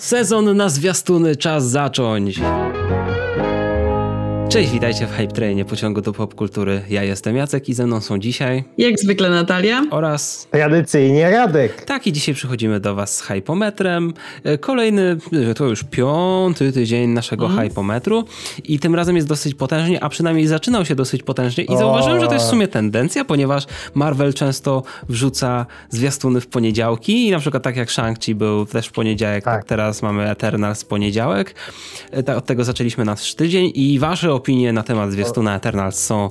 Sezon na zwiastuny, czas zacząć. Cześć, witajcie w Hype Trainie pociągu do popkultury. Ja jestem Jacek i ze mną są dzisiaj Jak zwykle Natalia. oraz Tradycyjnie Radek. tak i dzisiaj przychodzimy do was z Hypometrem. E, Kolejny, to już piąty tydzień naszego Mhm. Hypometru i tym razem jest dosyć potężnie, a przynajmniej zaczynał się dosyć potężnie i zauważyłem, że to jest w sumie tendencja, ponieważ Marvel często wrzuca zwiastuny w poniedziałki i na przykład tak jak Shang-Chi był też w poniedziałek, tak, Tak. teraz mamy Eternals w poniedziałek. E, Od tego zaczęliśmy nasz tydzień i wasze opinie na temat zwiastuna Eternals są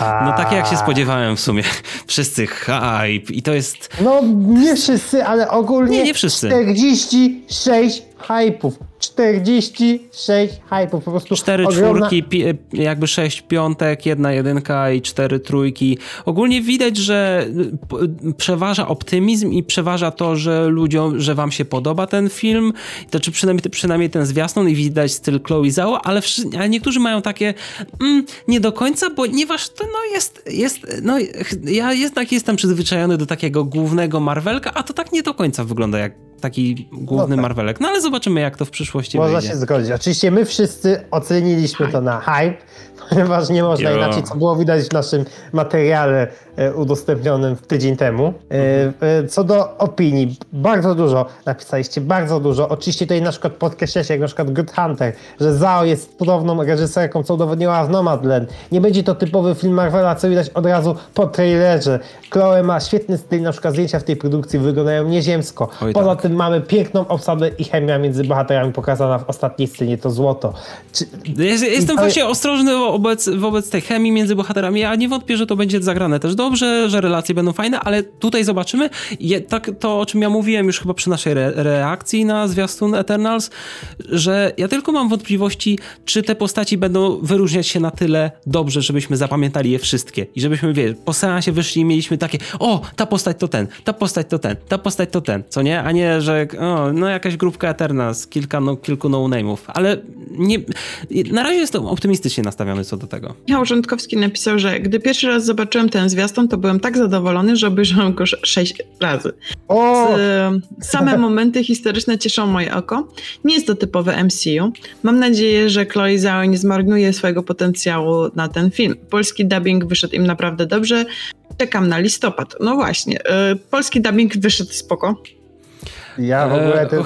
no takie jak się spodziewałem w sumie. Wszyscy hype i to jest No nie wszyscy, ale ogólnie Nie, nie wszyscy. 46 hypów. 46 hypów. Po prostu cztery ogromna... czwórki, pi- jakby sześć piątek, jedna jedynka i cztery trójki. Ogólnie widać, że p- przeważa optymizm i przeważa to, że ludziom, że wam się podoba ten film, to czy przynajmniej, przynajmniej ten zwiastun i widać styl Chloe Zhao, ale, ale niektórzy mają takie mm, nie do końca, ponieważ to no jest, jest no ja jednak jestem przyzwyczajony do takiego głównego Marvelka, a to tak nie do końca wygląda jak taki główny tak. Marvelek. No ale zobaczymy jak to w przyszłości Można wyjdzie. się zgodzić. Oczywiście my wszyscy oceniliśmy to na hype, ponieważ nie można Jo. inaczej, co było widać w naszym materiale e, udostępnionym w tydzień temu. E, e, Co do opinii, bardzo dużo napisaliście, bardzo dużo. Oczywiście tutaj na przykład podkreślacie, jak na przykład Good Hunter, że Zao jest podobną reżyserką, co udowodniła w Nomadland. Nie będzie to typowy film Marvela, co widać od razu po trailerze. Chloe ma świetny styl, na przykład zdjęcia w tej produkcji wyglądają nieziemsko. Oj, Poza tak. tym mamy piękną obsadę i chemia między bohaterami pokazana w ostatniej scenie, to złoto. Czy, Jest, jestem ale- właśnie ostrożny wobec, wobec tej chemii między bohaterami. Ja nie wątpię, że to będzie zagrane też dobrze, że relacje będą fajne, ale tutaj zobaczymy. Je, tak to, o czym ja mówiłem już chyba przy naszej re, reakcji na zwiastun Eternals, że ja tylko mam wątpliwości, czy te postaci będą wyróżniać się na tyle dobrze, żebyśmy zapamiętali je wszystkie i żebyśmy, wie, po seansie wyszli i mieliśmy takie, o, ta postać to ten, ta postać to ten, ta postać to ten, co nie? A nie, że o, no jakaś grupka Eternals, kilka, no, kilku no-name'ów, ale nie, na razie jestem optymistycznie nastawiony co do tego. Michał Rządkowski napisał, że gdy pierwszy raz zobaczyłem ten zwiastun, to byłem tak zadowolony, że obejrzałem go sz- sześć razy. o, Z, same momenty historyczne cieszą moje oko. Nie jest to typowe MCU. Mam nadzieję, że Chloe Zhao nie zmarnuje swojego potencjału na ten film. Polski dubbing wyszedł im naprawdę dobrze. Czekam na listopad. No właśnie, y, polski dubbing wyszedł spoko. Ja w ogóle... E, Ten...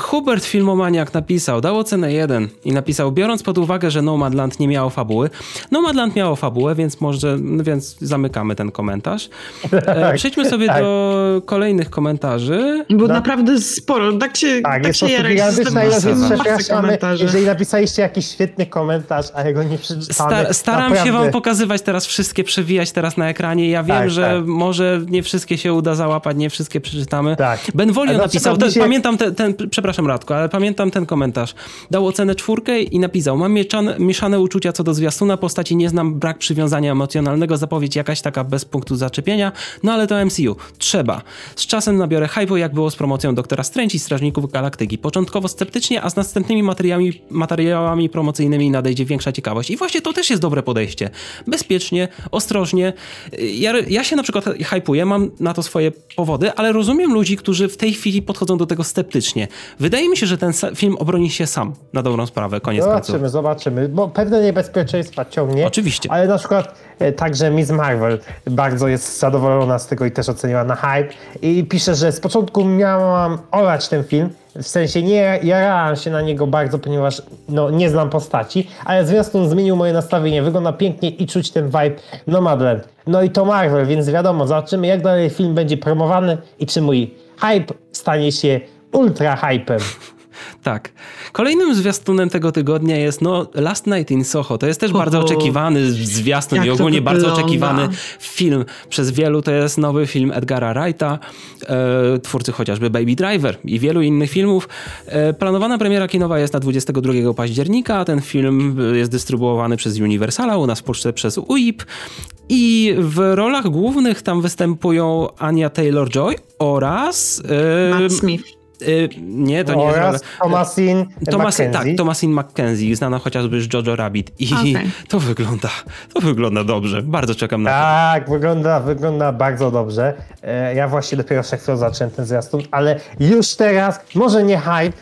Hubert Filmomaniak napisał, dał ocenę 1 i napisał, biorąc pod uwagę, że Nomadland nie miało fabuły. Nomadland miało fabułę, więc może, no więc zamykamy ten komentarz. E, przejdźmy sobie tak. do kolejnych komentarzy. Było No. naprawdę sporo. Tak się, Tak, tak jest się komentarzy. jeżeli napisaliście jakiś świetny komentarz, a jego nie przeczytamy. Sta- staram naprawdę. się wam pokazywać teraz wszystkie, przewijać teraz na ekranie. Ja wiem, Tak, że tak. może nie wszystkie się uda załapać, nie wszystkie przeczytamy. Tak. Ben Volio Ale na napisał, ten, pamiętam ten, ten, przepraszam Radko, ale pamiętam ten komentarz. Dał ocenę czwórkę i napisał, mam mieszane, mieszane uczucia co do zwiastuna, postaci nie znam, brak przywiązania emocjonalnego, zapowiedź jakaś taka bez punktu zaczepienia, no ale to MCU. Trzeba. Z czasem nabiorę hype'u, jak było z promocją Doktora Strange i Strażników Galaktyki. Początkowo sceptycznie, a z następnymi materiałami, materiałami promocyjnymi nadejdzie większa ciekawość. I właśnie to też jest dobre podejście. Bezpiecznie, ostrożnie. Ja, ja się na przykład hypuję, mam na to swoje powody, ale rozumiem ludzi, którzy w tej chwili podchodzą do tego sceptycznie. Wydaje mi się, że ten film obroni się sam, na dobrą sprawę, koniec końców. Zobaczymy, zobaczymy, bo pewne niebezpieczeństwa ciągnie. Oczywiście. Ale na przykład e, także Miss Marvel bardzo jest zadowolona z tego i też oceniła na hype. I pisze, że z początku miałam olać ten film, w sensie nie jarałam się na niego bardzo, ponieważ no, nie znam postaci, ale zwiastun zmienił moje nastawienie. Wygląda pięknie i czuć ten vibe Nomadland. No i to Marvel, więc wiadomo, zobaczymy jak dalej film będzie promowany i czy mój hype stanie się ultra hypem. Tak. Kolejnym zwiastunem tego tygodnia jest no Last Night in Soho. To jest też bardzo oczekiwany zwiastun i ogólnie bardzo oczekiwany film przez wielu. To jest nowy film Edgara Wrighta, e, twórcy chociażby Baby Driver i wielu innych filmów. E, planowana premiera kinowa jest na 22 października. Ten film e, jest dystrybuowany przez Universala, u nas w Polsce przez UIP. I w rolach głównych tam występują Ania Taylor-Joy oraz... e, Matt Smith. Y, nie, to nie jest. Oraz Thomasin Thomas, McKenzie. tak, Thomasin McKenzie, znana chociażby z Jojo Rabbit. I Okej. to wygląda, to wygląda dobrze. Bardzo czekam na to. Tak, wygląda, wygląda bardzo dobrze. E, Ja właśnie dopiero przed chwilą zacząłem ten zwiastun, ale już teraz, może nie hype,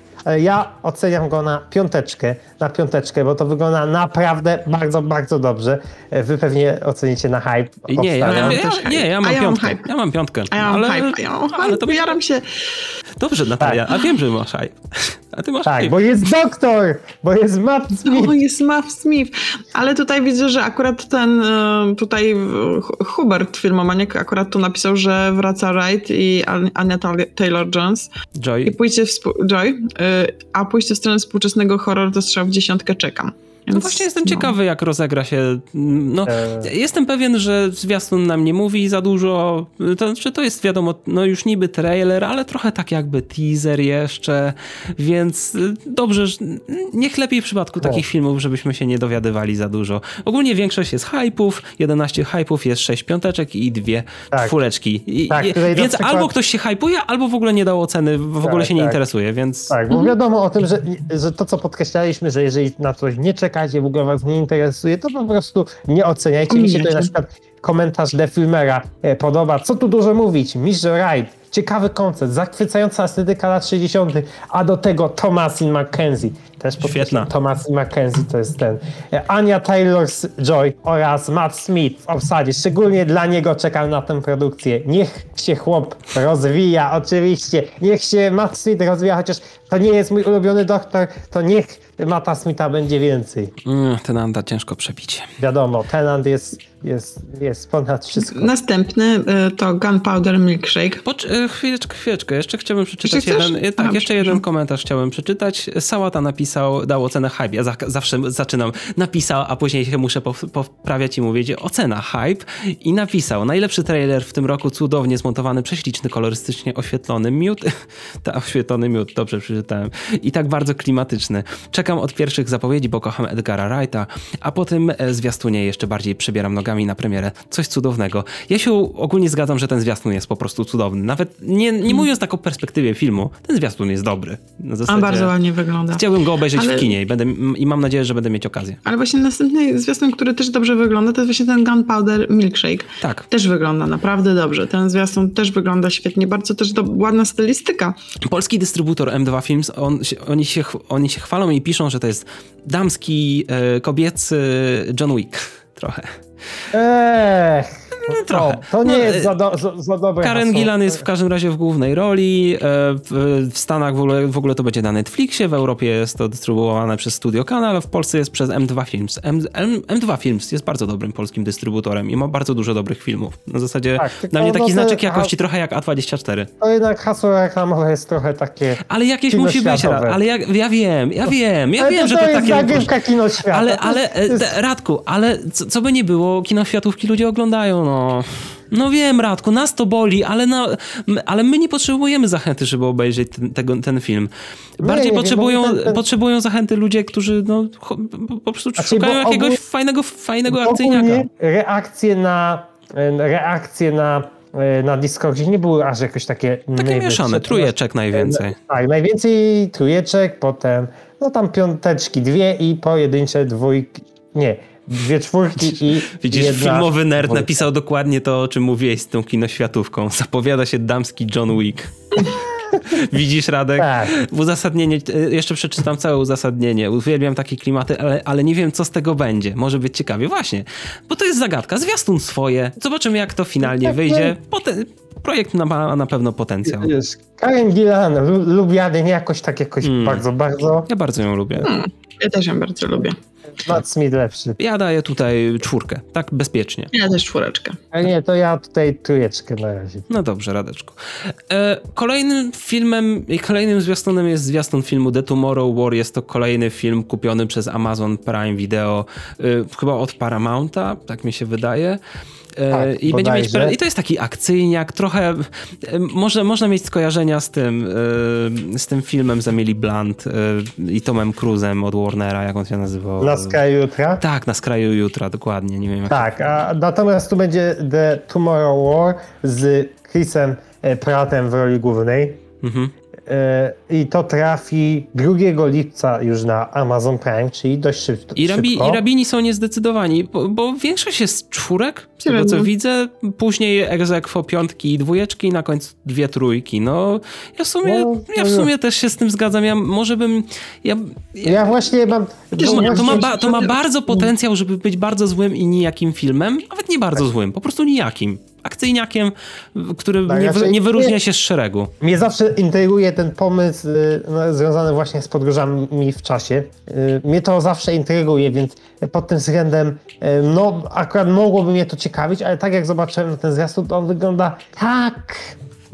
Ja oceniam go na piąteczkę, na piąteczkę, bo to wygląda naprawdę bardzo, bardzo dobrze. E, Wy pewnie ocenicie na hype. Nie, ja, ja, ja, nie, ja mam ja piątkę. hype. Ja mam piątkę. A ja mam ale, hype, ja mam ale to jaram się. Dobrze, Natalia, a wiem, że masz hype. A ty masz Tak, hype. bo jest doktor, bo jest Matt Smith. O, jest Matt Smith. Ale tutaj widzę, że akurat ten e, tutaj e, Hu- Hubert Filmomaniak akurat tu napisał, że wraca Wright i An- Anya Taylor-Jones. I Joy, pójście w spół- Joy, a pójście w stronę współczesnego horroru to strzał w dziesiątkę czekam. No Więc, właśnie jestem no. ciekawy, jak rozegra się. No, E. Jestem pewien, że zwiastun nam nie mówi za dużo. To, że to jest wiadomo, no już niby trailer, ale trochę tak jakby teaser jeszcze, więc y, dobrze, niech lepiej w przypadku takich filmów, żebyśmy się nie dowiadywali za dużo. Ogólnie większość jest hypów, 11 hypów, jest 6 piąteczek i dwie Tak. czwóreczki. I, Tak, i, więc przykład- albo ktoś się hypuje, albo w ogóle nie dał oceny, w ogóle Tak, się nie tak. interesuje, więc... Tak, bo wiadomo o tym, że, że to, co podkreślaliśmy, że jeżeli na coś nie czekacie, w ogóle was nie interesuje, to po prostu nie oceniajcie. Mi się to na przykład komentarz The Filmera e, podoba. Co tu dużo mówić? Mistrz Wright, ciekawy koncept, zachwycająca estetyka lat 60., a do tego Thomasin McKenzie. Też Świetna. podkreślam, Thomasin McKenzie to jest ten. E, Ania Taylor-Joy oraz Matt Smith w obsadzie. Szczególnie dla niego czekam na tę produkcję. Niech się chłop rozwija, oczywiście. Niech się Matt Smith rozwija, chociaż to nie jest mój ulubiony doktor, to niech Mata Smitha będzie więcej. Mm, ten Anda ciężko przebić. Wiadomo, Tenant jest, jest, jest ponad wszystko. Następny y, to Gunpowder Milkshake. Pocz- e, chwileczkę, chwileczkę. Jeszcze chciałbym przeczytać Jeszcze chcesz? jeden. e, Tak, A, jeszcze jeden komentarz chciałem przeczytać. Sałata napisał, dał ocenę hype. Ja za, zawsze zaczynam. Napisał, a później się muszę poprawiać i mówić ocena hype. I napisał, najlepszy trailer w tym roku, cudownie zmontowany, prześliczny, kolorystycznie oświetlony miód. Ta, oświetlony miód, dobrze przeczytałem. I tak bardzo klimatyczny. Czekam od pierwszych zapowiedzi, bo kocham Edgara Wrighta, a po tym e, zwiastunie jeszcze bardziej przebieram nogami na premierę. Coś cudownego. Ja się ogólnie zgadzam, że ten zwiastun jest po prostu cudowny. Nawet nie, nie mówiąc tak o perspektywie filmu, ten zwiastun jest dobry. Na A zasadzie bardzo ładnie wygląda. Chciałbym go obejrzeć Ale- w kinie i, będę, i mam nadzieję, że będę mieć okazję. Ale właśnie następny zwiastun, który też dobrze wygląda, to jest właśnie ten Gunpowder Milkshake. Tak. Też wygląda naprawdę dobrze. Ten zwiastun też wygląda świetnie. Bardzo też do, ładna stylistyka. Polski dystrybutor M2 Films, on, oni, się, oni się chwalą i piszą, że to jest damski, e, kobiecy John Wick. Trochę. Eee, trochę. To, to nie No, jest e, za, do, za, za dobre Karen hasło. Gillan jest w każdym razie w głównej roli. e, W, w Stanach w ogóle, w ogóle to będzie na Netflixie, w Europie jest to dystrybuowane przez Studio Canal, a w Polsce jest przez M2 Films. M, M, M2 Films jest bardzo dobrym polskim dystrybutorem i ma bardzo dużo dobrych filmów. Na zasadzie Tak, dla mnie taki no to- znaczek jakości a- trochę jak A24. To jednak hasło reklamowe jest trochę takie... Ale jakieś musi być, ale ja, ja wiem, ja wiem, ja Ale wiem, że to to jest takie... zagrywka kino świata. Ale, To ale, jest- e, to Radku, ale co, co by nie było, kino światówki ludzie oglądają, no. No wiem, Radku, nas to boli, ale, na, ale my nie potrzebujemy zachęty, żeby obejrzeć ten, tego, ten film. Bardziej nie wiem, potrzebują, bo ten- ten- potrzebują zachęty ludzie, którzy no, po- prostu Znaczy, szukają jakiegoś ogól- fajnego, fajnego akcyjniaka. Reakcje na, e, reakcje na, e, na Discordzie nie były aż jakoś takie Takie mieszane, trójeczek najwięcej. Tak, najwięcej trójeczek, potem no tam piąteczki, dwie i pojedyncze dwójki, nie, dwie czwórki i Widzisz, jedna filmowy nerd napisał dokładnie to, o czym mówiłeś z tą kinoświatówką. Zapowiada się damski John Wick. Widzisz, Radek? Tak. Uzasadnienie, jeszcze przeczytam całe uzasadnienie. Uwielbiam takie klimaty, ale, ale nie wiem, co z tego będzie. Może być ciekawie. Właśnie, bo to jest zagadka. Zwiastun swoje. Zobaczymy, jak to finalnie Tak, wyjdzie. Potem, projekt ma- na pewno potencjał. Wiesz, Karen Gillan, lu- lubiany, nie jakoś tak jakoś Mm. bardzo, bardzo. Ja bardzo ją lubię. Ja też ją bardzo lubię. Matt Smith lepszy. Ja daję tutaj czwórkę. Tak bezpiecznie. Ja też czwóreczkę. A nie, to ja tutaj trójeczkę na razie. No dobrze, Radeczku. E, kolejnym filmem i kolejnym zwiastunem jest zwiastun filmu The Tomorrow War. Jest to kolejny film kupiony przez Amazon Prime Video, e, chyba od Paramounta, tak mi się wydaje. E, Tak, I, będzie mieć. I to jest taki akcyjniak, trochę e, może, można mieć skojarzenia z tym, e, z tym filmem z Emily Blunt i Tomem Cruzem od Warnera, jak on się nazywał. Na skraju jutra. Tak, na skraju jutra, dokładnie. Nie wiem jak Tak, a natomiast tu będzie The Tomorrow War z Chrisem Prattem w roli głównej. Mhm. E, i to trafi 2 lipca już na Amazon Prime, czyli dość szybko. I, rabi, i rabini są niezdecydowani, bo, bo większość jest czwórek, z tego co Średnio. widzę. Później egzekwo piątki i dwójeczki, i na końcu dwie trójki. No, ja w sumie, No, ja w no. sumie też się z tym zgadzam. Ja może bym... Ja, ja, Ja właśnie mam... to, ma, to, ma, właśnie- ba, to ma bardzo potencjał, żeby być bardzo złym i nijakim filmem. Nawet nie bardzo złym, po prostu nijakim. Akcyjniakiem, który Tak, nie, nie wyróżnia się z szeregu. Mnie zawsze intryguje ten pomysł y, no, związany właśnie z podróżami w czasie. Y, mnie to zawsze intryguje, więc pod tym względem, y, no akurat mogłoby mnie to ciekawić, ale tak jak zobaczyłem ten zwiastun, to on wygląda tak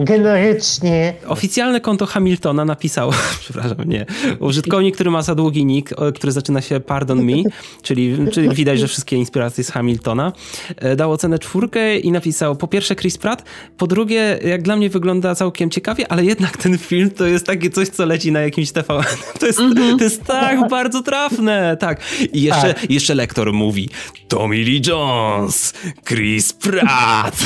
generycznie. Oficjalne konto Hamiltona napisało, przepraszam, nie, użytkownik, który ma za długi nick, o, który zaczyna się Pardon Me, czyli, czyli widać, że wszystkie inspiracje z Hamiltona, e, dał ocenę czwórkę i napisał po pierwsze Chris Pratt, po drugie jak dla mnie wygląda całkiem ciekawie, ale jednak ten film to jest takie coś, co leci na jakimś TVN. To jest, to jest tak bardzo trafne, tak. I jeszcze, jeszcze lektor mówi Tommy Lee Jones, Chris Pratt.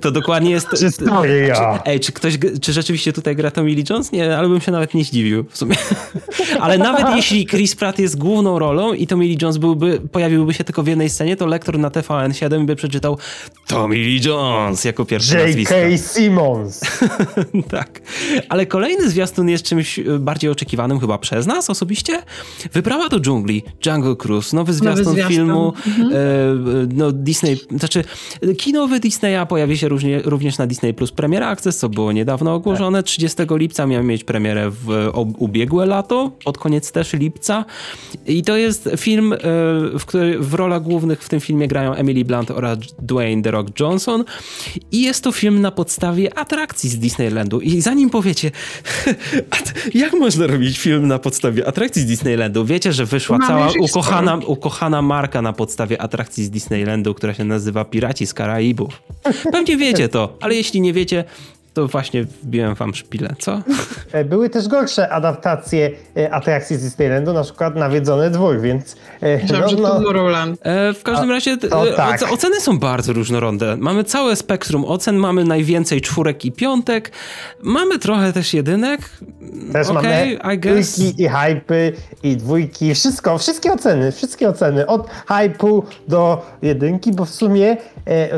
To dokładnie jest... Historia. Ej, czy ktoś, czy rzeczywiście tutaj gra Tommy Lee Jones? Nie, ale bym się nawet nie zdziwił w sumie. ale nawet jeśli Chris Pratt jest główną rolą i Tommy Lee Jones byłby, pojawiłby się tylko w jednej scenie, to lektor na TVN7 by przeczytał Tommy Lee Jones jako pierwsze nazwisko. J.K. Simmons. tak. Ale kolejny zwiastun jest czymś e, bardziej oczekiwanym chyba przez nas osobiście. Wyprawa do dżungli, Jungle Cruise, nowy zwiastun, zwiastun. filmu e, e, no Disney, znaczy kinowy Disneya pojawi się różnie, również na Disney Plus Premiera Access, co było niedawno ogłoszone. 30 lipca miał mieć premierę w ubiegłe lato, pod koniec też lipca. I to jest film, e, w którym w rolach głównych w tym filmie grają Emily Blunt oraz Dwayne The Rock Johnson. I jest to film na podstawie atrakcji z Disneylandu. I zanim powiecie, jak można robić film na podstawie atrakcji z Disneylandu? Wiecie, że wyszła Mamy cała ukochana, ukochana marka na podstawie atrakcji z Disneylandu, która się nazywa Piraci z Karaibów. Pewnie wiecie to, ale jeśli nie wiecie, to właśnie wbiłem wam szpilę, co? E, Były też gorsze adaptacje e, atrakcji z Disneylandu, na przykład Nawiedzony Dwór, więc... e, że no, no, Tomorrowland. E, w każdym razie tak. oce- oceny są bardzo różnorodne. Mamy całe spektrum ocen, mamy najwięcej czwórek i piątek, mamy trochę też jedynek. Też Okej, mamy I guess. trójki i hypy i dwójki, wszystko, wszystkie oceny, wszystkie oceny, od hypu do jedynki, bo w sumie,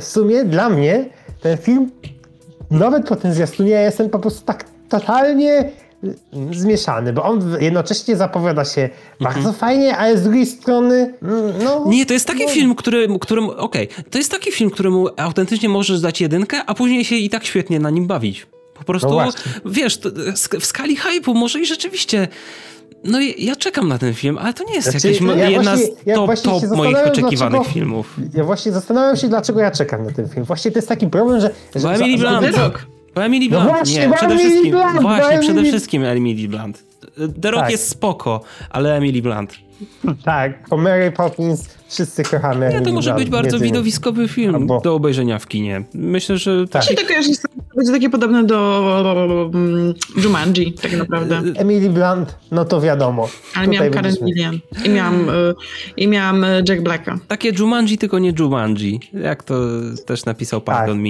w sumie dla mnie ten film, nawet po tym zwiastunie, ja jestem po prostu tak totalnie mm, zmieszany, bo on jednocześnie zapowiada się bardzo fajnie, ale z drugiej strony, mm, no... Mhm. Nie, to jest taki film, który, którym, okej, to jest taki film, któremu autentycznie możesz dać jedynkę, a później się i tak świetnie na nim bawić. Po prostu, No wiesz, w skali hypu może i rzeczywiście... No i ja czekam na ten film, ale to nie jest Znaczy, ja jedna właśnie- z ja top, top moich oczekiwanych dlaczego- filmów. Ja właśnie zastanawiam się, dlaczego ja czekam na ten film. Właśnie to jest taki problem, że... że Bo Emily za- za- Blunt. Rok. Bo Emily No Blunt, właśnie, nie, przede wszystkim, Blunt, właśnie, przede wszystkim Emily Blunt. The Rock Tak. jest spoko, ale Emily Blunt. Tak, po Mary Poppins wszyscy kochamy Nie, to Emily może być bardzo widowiskowy film Albo- do obejrzenia w kinie. Myślę, że Tak. Się tak kojarzy, że to będzie takie podobne do um, Jumanji, tak naprawdę. Emily Blunt, no to wiadomo. Ale Tutaj miałam Karen Gillian i miałam, y, i miałam y, Jack Blacka. Takie Jumanji, tylko nie Jumanji. Jak to też napisał Pardon Me.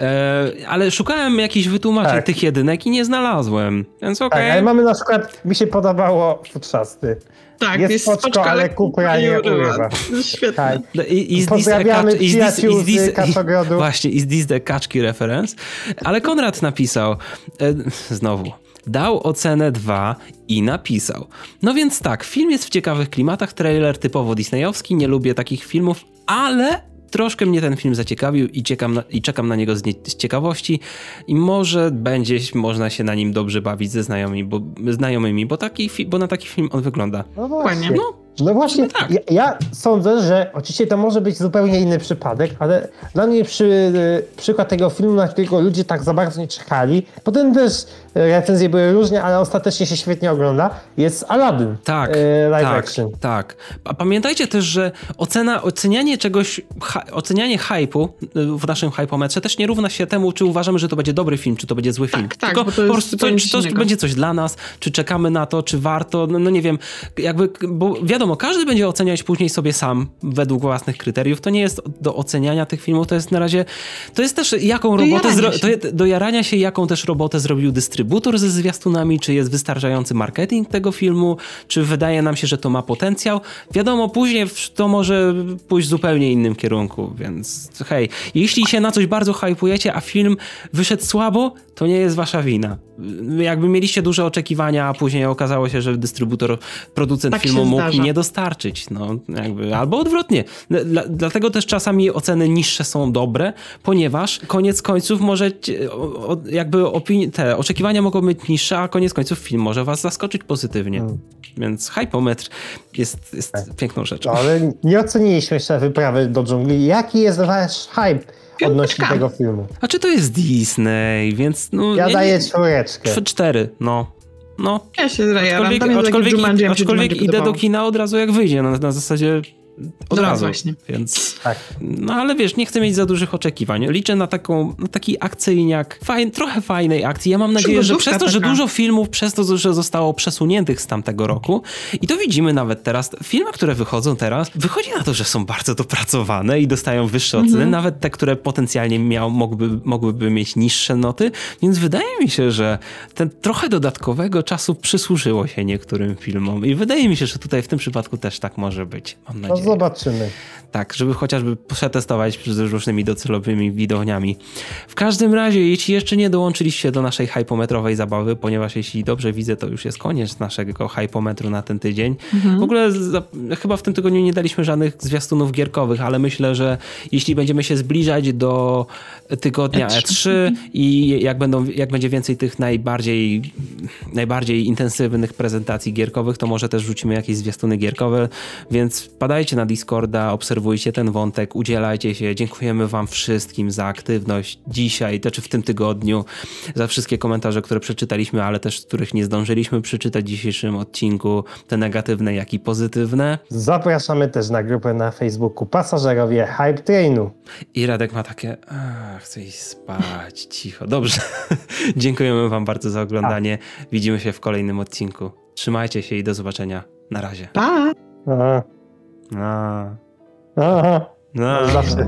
E, ale szukałem jakichś wytłumaczeń Tak. tych jedynek i nie znalazłem. Więc Tak, okej. ale mamy na przykład, mi się podobało Futrzasty. Tak, Jest jest, spoczko, ale kupra nie urywa. Urywa. Świetne. Tak. No I, i z Pozdrawiamy przyjaciół Kaszogrodu. Właśnie, i z dis the kaczki reference. Ale Konrad napisał, e, znowu, dał ocenę 2 i napisał. No więc tak, film jest w ciekawych klimatach, trailer typowo disneyowski, nie lubię takich filmów, ale troszkę mnie ten film zaciekawił i, ciekam na, i czekam na niego z, nie, z ciekawości i może będzie można się na nim dobrze bawić ze znajomymi, bo, znajomymi, bo, taki, fi- bo na taki film on wygląda. No właśnie. Dokładnie. No właśnie, tak. ja, ja sądzę, że oczywiście to może być zupełnie inny przypadek, ale dla mnie przy, y, przykład tego filmu, na którego ludzie tak za bardzo nie czekali, potem też y, recenzje były różne, ale ostatecznie się świetnie ogląda, jest Aladdin. Tak, y, live tak, action. tak. A pamiętajcie też, że ocena, ocenianie czegoś, ha, ocenianie hypu w naszym hypometrze też nie równa się temu, czy uważamy, że to będzie dobry film, czy to będzie zły film. tak, Tylko bo to po prostu, czy to będzie coś dla nas, czy czekamy na to, czy warto, no, no nie wiem, jakby, bo wiadomo, wiadomo, każdy będzie oceniać później sobie sam według własnych kryteriów. To nie jest do oceniania tych filmów, to jest na razie, to jest też jaką Do robotę, zro, się. to do jarania się, jaką też robotę zrobił dystrybutor ze zwiastunami, czy jest wystarczający marketing tego filmu, czy wydaje nam się, że to ma potencjał. Wiadomo, później to może pójść w zupełnie innym kierunku, więc hej, jeśli się na coś bardzo hypujecie, a film wyszedł słabo, to nie jest wasza wina. Jakby mieliście duże oczekiwania, a później okazało się, że dystrybutor, producent Tak filmu mógł zdarza. nie dostarczyć. No, jakby, albo odwrotnie. Dla, dlatego też czasami oceny niższe są dobre, ponieważ koniec końców może jakby opini- te oczekiwania mogą być niższe, a koniec końców film może was zaskoczyć pozytywnie. Mm. Więc hypometr jest, jest piękną rzeczą. No, ale nie oceniliśmy jeszcze wyprawy do dżungli. Jaki jest wasz hype odnośnie tego filmu? A czy to jest Disney, więc no... Ja nie- daję czwóreczkę. Czw- Cztery, no. No, Ja się zrajaram. aczkolwiek, aczkolwiek, aczkolwiek Jumanji idę do kina od razu jak wyjdzie, na, na zasadzie od No razu. właśnie. Więc Tak. No ale wiesz, nie chcę mieć za dużych oczekiwań. Liczę na taką, na taki akcyjniak, fajn, trochę fajnej akcji. Ja mam nadzieję, że przez to, że taka. dużo filmów, przez to, że zostało przesuniętych z tamtego roku i to widzimy nawet teraz, filmy, które wychodzą teraz, wychodzi na to, że są bardzo dopracowane i dostają wyższe oceny, Mhm. nawet te, które potencjalnie miał, mogłyby, mogłyby mieć niższe noty, więc wydaje mi się, że ten trochę dodatkowego czasu przysłużyło się niektórym filmom i wydaje mi się, że tutaj w tym przypadku też tak może być. Mam No nadzieję. Zobaczymy. Tak, żeby chociażby przetestować z różnymi docelowymi widowniami. W każdym razie, jeśli jeszcze nie dołączyliście do naszej hypometrowej zabawy, ponieważ jeśli dobrze widzę, to już jest koniec naszego hypometru na ten tydzień. W ogóle za, chyba w tym tygodniu nie daliśmy żadnych zwiastunów gierkowych, ale myślę, że jeśli będziemy się zbliżać do tygodnia E3. E3 i jak, będą, jak będzie więcej tych najbardziej, najbardziej intensywnych prezentacji gierkowych, to może też rzucimy jakieś zwiastuny gierkowe, więc padajcie na Discorda, obserwujcie ten wątek, udzielajcie się. Dziękujemy wam wszystkim za aktywność dzisiaj, to czy w tym tygodniu, za wszystkie komentarze, które przeczytaliśmy, ale też których nie zdążyliśmy przeczytać w dzisiejszym odcinku, te negatywne, jak i pozytywne. Zapraszamy też na grupę na Facebooku Pasażerowie Hype Trainu. I Radek ma takie, chcę iść spać, cicho. Dobrze. Dziękujemy wam bardzo za oglądanie. Widzimy się w kolejnym odcinku. Trzymajcie się i do zobaczenia. Na razie. Pa! Aha. No. Aha. No. Zawsze.